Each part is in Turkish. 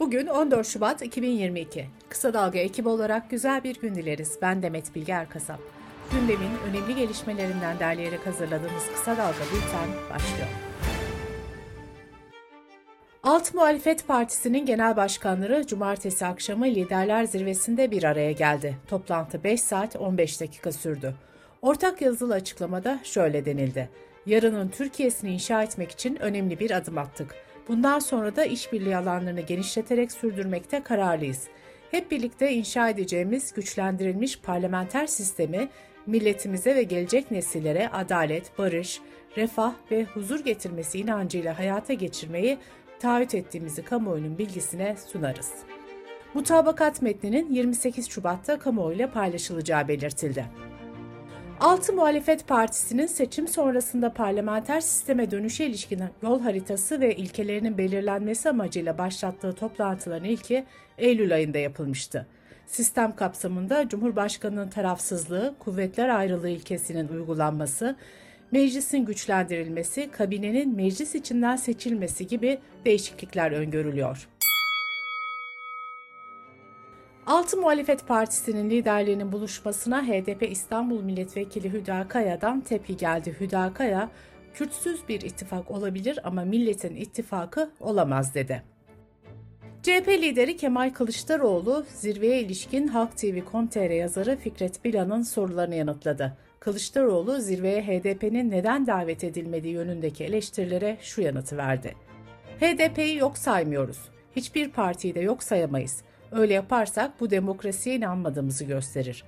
Bugün 14 Şubat 2022. Kısa Dalga ekibi olarak güzel bir gün dileriz. Ben Demet Bilge Erkasap. Gündemin önemli gelişmelerinden derleyerek hazırladığımız Kısa Dalga Bülten başlıyor. Alt Muhalefet Partisi'nin genel başkanları cumartesi akşamı liderler zirvesinde bir araya geldi. Toplantı 5 saat 15 dakika sürdü. Ortak yazılı açıklamada şöyle denildi. Yarının Türkiye'sini inşa etmek için önemli bir adım attık. Bundan sonra da işbirliği alanlarını genişleterek sürdürmekte kararlıyız. Hep birlikte inşa edeceğimiz güçlendirilmiş parlamenter sistemi milletimize ve gelecek nesillere adalet, barış, refah ve huzur getirmesi inancıyla hayata geçirmeyi taahhüt ettiğimizi kamuoyunun bilgisine sunarız. Mutabakat metninin 28 Şubat'ta kamuoyuyla paylaşılacağı belirtildi. Altı Muhalefet Partisi'nin seçim sonrasında parlamenter sisteme dönüşe ilişkin yol haritası ve ilkelerinin belirlenmesi amacıyla başlattığı toplantıların ilki Eylül ayında yapılmıştı. Sistem kapsamında Cumhurbaşkanı'nın tarafsızlığı, kuvvetler ayrılığı ilkesinin uygulanması, meclisin güçlendirilmesi, kabinenin meclis içinden seçilmesi gibi değişiklikler öngörülüyor. Altı Muhalefet Partisi'nin liderlerinin buluşmasına HDP İstanbul Milletvekili Hüda Kaya'dan tepki geldi. Hüda Kaya, Kürtsüz bir ittifak olabilir ama milletin ittifakı olamaz dedi. CHP lideri Kemal Kılıçdaroğlu zirveye ilişkin Halk TV.com.tr yazarı Fikret Bilan'ın sorularını yanıtladı. Kılıçdaroğlu zirveye HDP'nin neden davet edilmediği yönündeki eleştirilere şu yanıtı verdi. HDP'yi yok saymıyoruz. Hiçbir partiyi de yok sayamayız. Öyle yaparsak bu demokrasiye inanmadığımızı gösterir.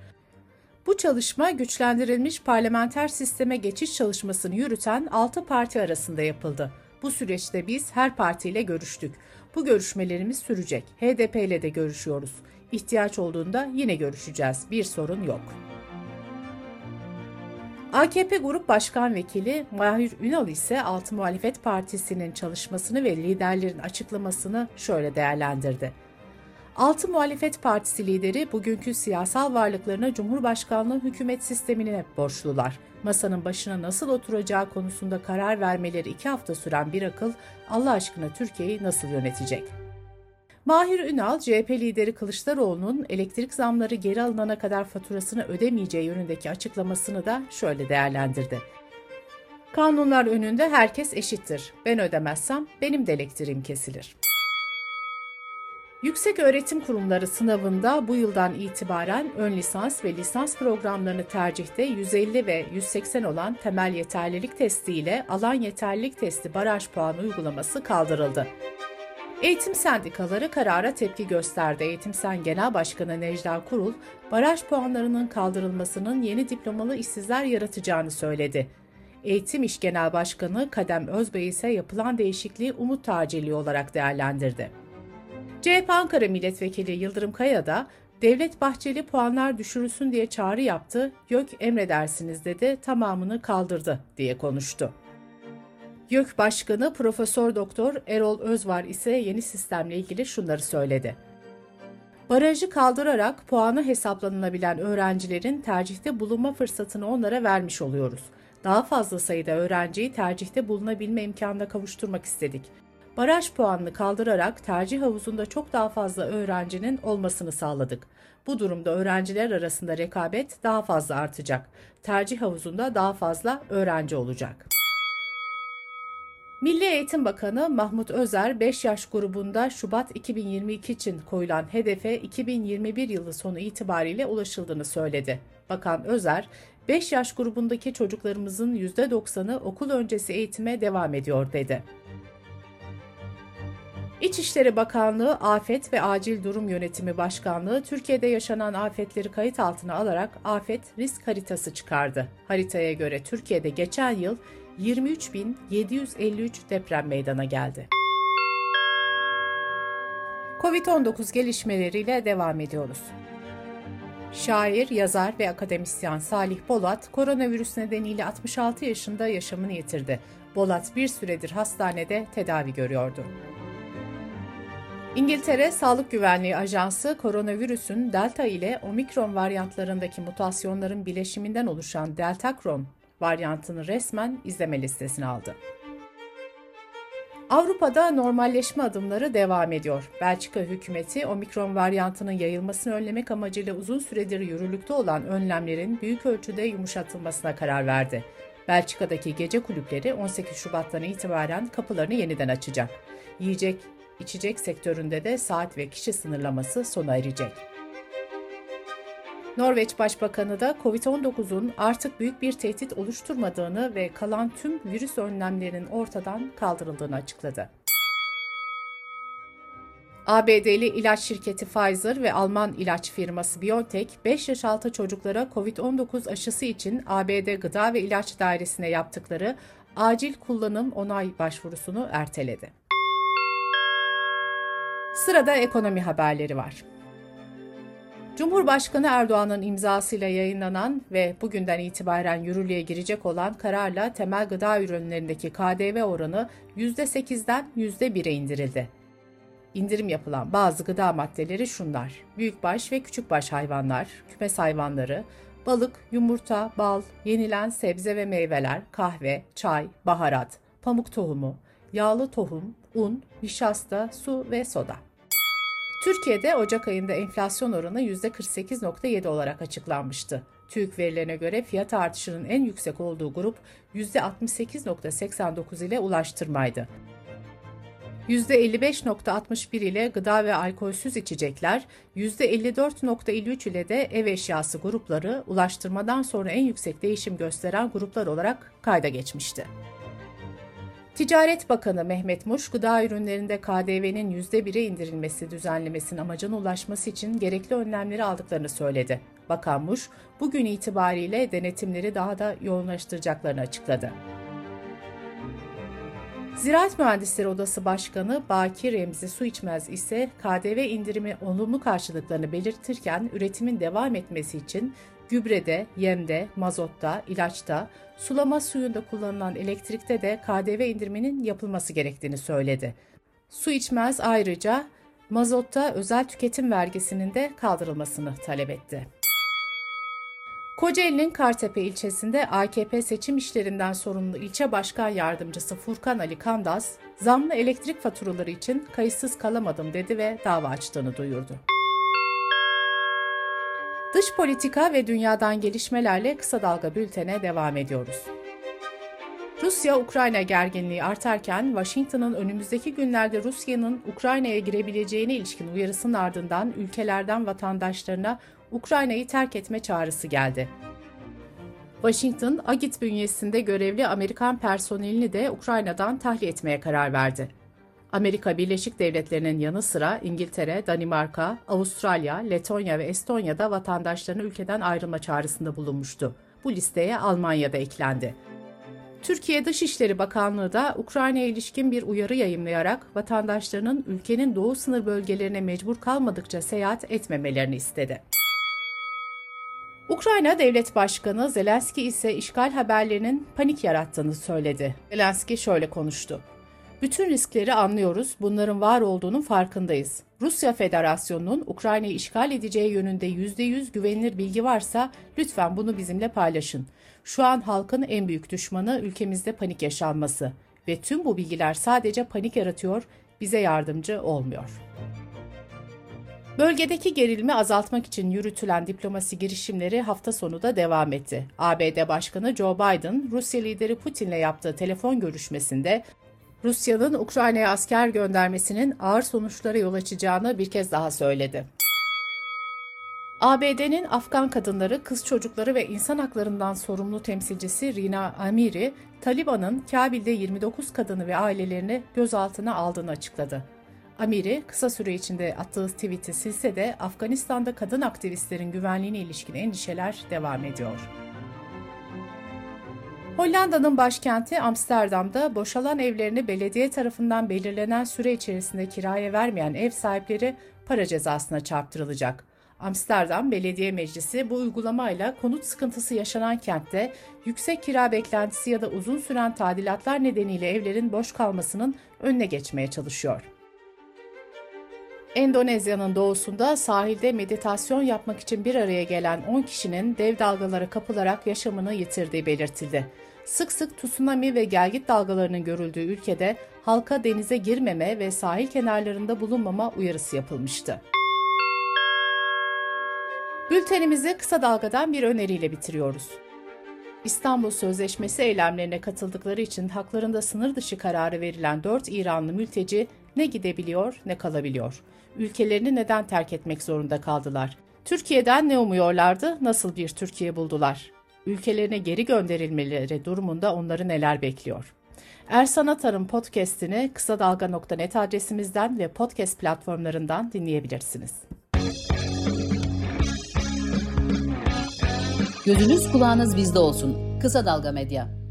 Bu çalışma güçlendirilmiş parlamenter sisteme geçiş çalışmasını yürüten 6 parti arasında yapıldı. Bu süreçte biz her partiyle görüştük. Bu görüşmelerimiz sürecek. HDP ile de görüşüyoruz. İhtiyaç olduğunda yine görüşeceğiz. Bir sorun yok. AKP Grup Başkan Vekili Mahir Ünal ise Altı Muhalefet Partisi'nin çalışmasını ve liderlerin açıklamasını şöyle değerlendirdi. Altı Muhalefet Partisi lideri bugünkü siyasal varlıklarına Cumhurbaşkanlığı hükümet sistemine borçlular. Masanın başına nasıl oturacağı konusunda karar vermeleri iki hafta süren bir akıl Allah aşkına Türkiye'yi nasıl yönetecek? Mahir Ünal, CHP lideri Kılıçdaroğlu'nun elektrik zamları geri alınana kadar faturasını ödemeyeceği yönündeki açıklamasını da şöyle değerlendirdi. Kanunlar önünde herkes eşittir. Ben ödemezsem benim de elektriğim kesilir. Yüksek Öğretim Kurumları sınavında bu yıldan itibaren ön lisans ve lisans programlarını tercihte 150 ve 180 olan temel yeterlilik testi ile alan yeterlilik testi baraj puanı uygulaması kaldırıldı. Eğitim sendikaları karara tepki gösterdi. Eğitim Sen Genel Başkanı Necla Kurul, baraj puanlarının kaldırılmasının yeni diplomalı işsizler yaratacağını söyledi. Eğitim İş Genel Başkanı Kadem Özbey ise yapılan değişikliği umut tacili olarak değerlendirdi. CHP Ankara Milletvekili Yıldırım Kaya da Devlet Bahçeli puanlar düşürülsün diye çağrı yaptı, YÖK emredersiniz dedi, tamamını kaldırdı diye konuştu. YÖK Başkanı Profesör Doktor Erol Özvar ise yeni sistemle ilgili şunları söyledi. Barajı kaldırarak puanı hesaplanılabilen öğrencilerin tercihte bulunma fırsatını onlara vermiş oluyoruz. Daha fazla sayıda öğrenciyi tercihte bulunabilme imkanına kavuşturmak istedik baraj puanını kaldırarak tercih havuzunda çok daha fazla öğrencinin olmasını sağladık. Bu durumda öğrenciler arasında rekabet daha fazla artacak. Tercih havuzunda daha fazla öğrenci olacak. Milli Eğitim Bakanı Mahmut Özer 5 yaş grubunda Şubat 2022 için koyulan hedefe 2021 yılı sonu itibariyle ulaşıldığını söyledi. Bakan Özer, 5 yaş grubundaki çocuklarımızın %90'ı okul öncesi eğitime devam ediyor dedi. İçişleri Bakanlığı Afet ve Acil Durum Yönetimi Başkanlığı Türkiye'de yaşanan afetleri kayıt altına alarak afet risk haritası çıkardı. Haritaya göre Türkiye'de geçen yıl 23.753 deprem meydana geldi. Covid-19 gelişmeleriyle devam ediyoruz. Şair, yazar ve akademisyen Salih Bolat, koronavirüs nedeniyle 66 yaşında yaşamını yitirdi. Bolat bir süredir hastanede tedavi görüyordu. İngiltere Sağlık Güvenliği Ajansı koronavirüsün delta ile omikron varyantlarındaki mutasyonların bileşiminden oluşan deltakron varyantını resmen izleme listesine aldı. Avrupa'da normalleşme adımları devam ediyor. Belçika hükümeti omikron varyantının yayılmasını önlemek amacıyla uzun süredir yürürlükte olan önlemlerin büyük ölçüde yumuşatılmasına karar verdi. Belçika'daki gece kulüpleri 18 Şubat'tan itibaren kapılarını yeniden açacak. Yiyecek, içecek sektöründe de saat ve kişi sınırlaması sona erecek. Norveç Başbakanı da COVID-19'un artık büyük bir tehdit oluşturmadığını ve kalan tüm virüs önlemlerinin ortadan kaldırıldığını açıkladı. ABD'li ilaç şirketi Pfizer ve Alman ilaç firması BioNTech 5 yaş altı çocuklara COVID-19 aşısı için ABD Gıda ve İlaç Dairesi'ne yaptıkları acil kullanım onay başvurusunu erteledi. Sırada ekonomi haberleri var. Cumhurbaşkanı Erdoğan'ın imzasıyla yayınlanan ve bugünden itibaren yürürlüğe girecek olan kararla temel gıda ürünlerindeki KDV oranı %8'den %1'e indirildi. İndirim yapılan bazı gıda maddeleri şunlar. Büyükbaş ve küçükbaş hayvanlar, kümes hayvanları, balık, yumurta, bal, yenilen sebze ve meyveler, kahve, çay, baharat, pamuk tohumu, yağlı tohum, un, nişasta, su ve soda. Türkiye'de Ocak ayında enflasyon oranı %48.7 olarak açıklanmıştı. TÜİK verilerine göre fiyat artışının en yüksek olduğu grup %68.89 ile ulaştırmaydı. %55.61 ile gıda ve alkolsüz içecekler, %54.53 ile de ev eşyası grupları ulaştırmadan sonra en yüksek değişim gösteren gruplar olarak kayda geçmişti. Ticaret Bakanı Mehmet Muş, gıda ürünlerinde KDV'nin %1'e indirilmesi düzenlemesinin amacına ulaşması için gerekli önlemleri aldıklarını söyledi. Bakan Muş, bugün itibariyle denetimleri daha da yoğunlaştıracaklarını açıkladı. Ziraat Mühendisleri Odası Başkanı Baki Remzi Su İçmez ise KDV indirimi olumlu karşılıklarını belirtirken üretimin devam etmesi için gübrede, yemde, mazotta, ilaçta, sulama suyunda kullanılan elektrikte de KDV indiriminin yapılması gerektiğini söyledi. Su içmez ayrıca mazotta özel tüketim vergisinin de kaldırılmasını talep etti. Kocaeli'nin Kartepe ilçesinde AKP seçim işlerinden sorumlu ilçe başkan yardımcısı Furkan Ali Kandaz, zamlı elektrik faturaları için kayıtsız kalamadım dedi ve dava açtığını duyurdu. Dış politika ve dünyadan gelişmelerle kısa dalga bültene devam ediyoruz. Rusya-Ukrayna gerginliği artarken Washington'ın önümüzdeki günlerde Rusya'nın Ukrayna'ya girebileceğine ilişkin uyarısının ardından ülkelerden vatandaşlarına Ukrayna'yı terk etme çağrısı geldi. Washington, Agit bünyesinde görevli Amerikan personelini de Ukrayna'dan tahliye etmeye karar verdi. Amerika Birleşik Devletleri'nin yanı sıra İngiltere, Danimarka, Avustralya, Letonya ve Estonya'da vatandaşlarını ülkeden ayrılma çağrısında bulunmuştu. Bu listeye Almanya da eklendi. Türkiye Dışişleri Bakanlığı da Ukrayna'ya ilişkin bir uyarı yayımlayarak vatandaşlarının ülkenin doğu sınır bölgelerine mecbur kalmadıkça seyahat etmemelerini istedi. Ukrayna Devlet Başkanı Zelenski ise işgal haberlerinin panik yarattığını söyledi. Zelenski şöyle konuştu. Bütün riskleri anlıyoruz, bunların var olduğunun farkındayız. Rusya Federasyonu'nun Ukrayna'yı işgal edeceği yönünde %100 güvenilir bilgi varsa lütfen bunu bizimle paylaşın. Şu an halkın en büyük düşmanı ülkemizde panik yaşanması ve tüm bu bilgiler sadece panik yaratıyor, bize yardımcı olmuyor. Bölgedeki gerilimi azaltmak için yürütülen diplomasi girişimleri hafta sonu da devam etti. ABD Başkanı Joe Biden, Rusya lideri Putin'le yaptığı telefon görüşmesinde Rusya'nın Ukrayna'ya asker göndermesinin ağır sonuçlara yol açacağını bir kez daha söyledi. ABD'nin Afgan kadınları, kız çocukları ve insan haklarından sorumlu temsilcisi Rina Amiri, Taliban'ın Kabil'de 29 kadını ve ailelerini gözaltına aldığını açıkladı. Amiri kısa süre içinde attığı tweet'i silse de Afganistan'da kadın aktivistlerin güvenliğine ilişkin endişeler devam ediyor. Hollanda'nın başkenti Amsterdam'da boşalan evlerini belediye tarafından belirlenen süre içerisinde kiraya vermeyen ev sahipleri para cezasına çarptırılacak. Amsterdam Belediye Meclisi bu uygulamayla konut sıkıntısı yaşanan kentte yüksek kira beklentisi ya da uzun süren tadilatlar nedeniyle evlerin boş kalmasının önüne geçmeye çalışıyor. Endonezya'nın doğusunda sahilde meditasyon yapmak için bir araya gelen 10 kişinin dev dalgalara kapılarak yaşamını yitirdiği belirtildi. Sık sık tsunami ve gelgit dalgalarının görüldüğü ülkede halka denize girmeme ve sahil kenarlarında bulunmama uyarısı yapılmıştı. Bültenimizi kısa dalgadan bir öneriyle bitiriyoruz. İstanbul Sözleşmesi eylemlerine katıldıkları için haklarında sınır dışı kararı verilen 4 İranlı mülteci ne gidebiliyor ne kalabiliyor. Ülkelerini neden terk etmek zorunda kaldılar? Türkiye'den ne umuyorlardı, nasıl bir Türkiye buldular? Ülkelerine geri gönderilmeleri durumunda onları neler bekliyor? Ersan Atar'ın podcast'ini kısa dalga.net adresimizden ve podcast platformlarından dinleyebilirsiniz. Gözünüz kulağınız bizde olsun. Kısa Dalga Medya.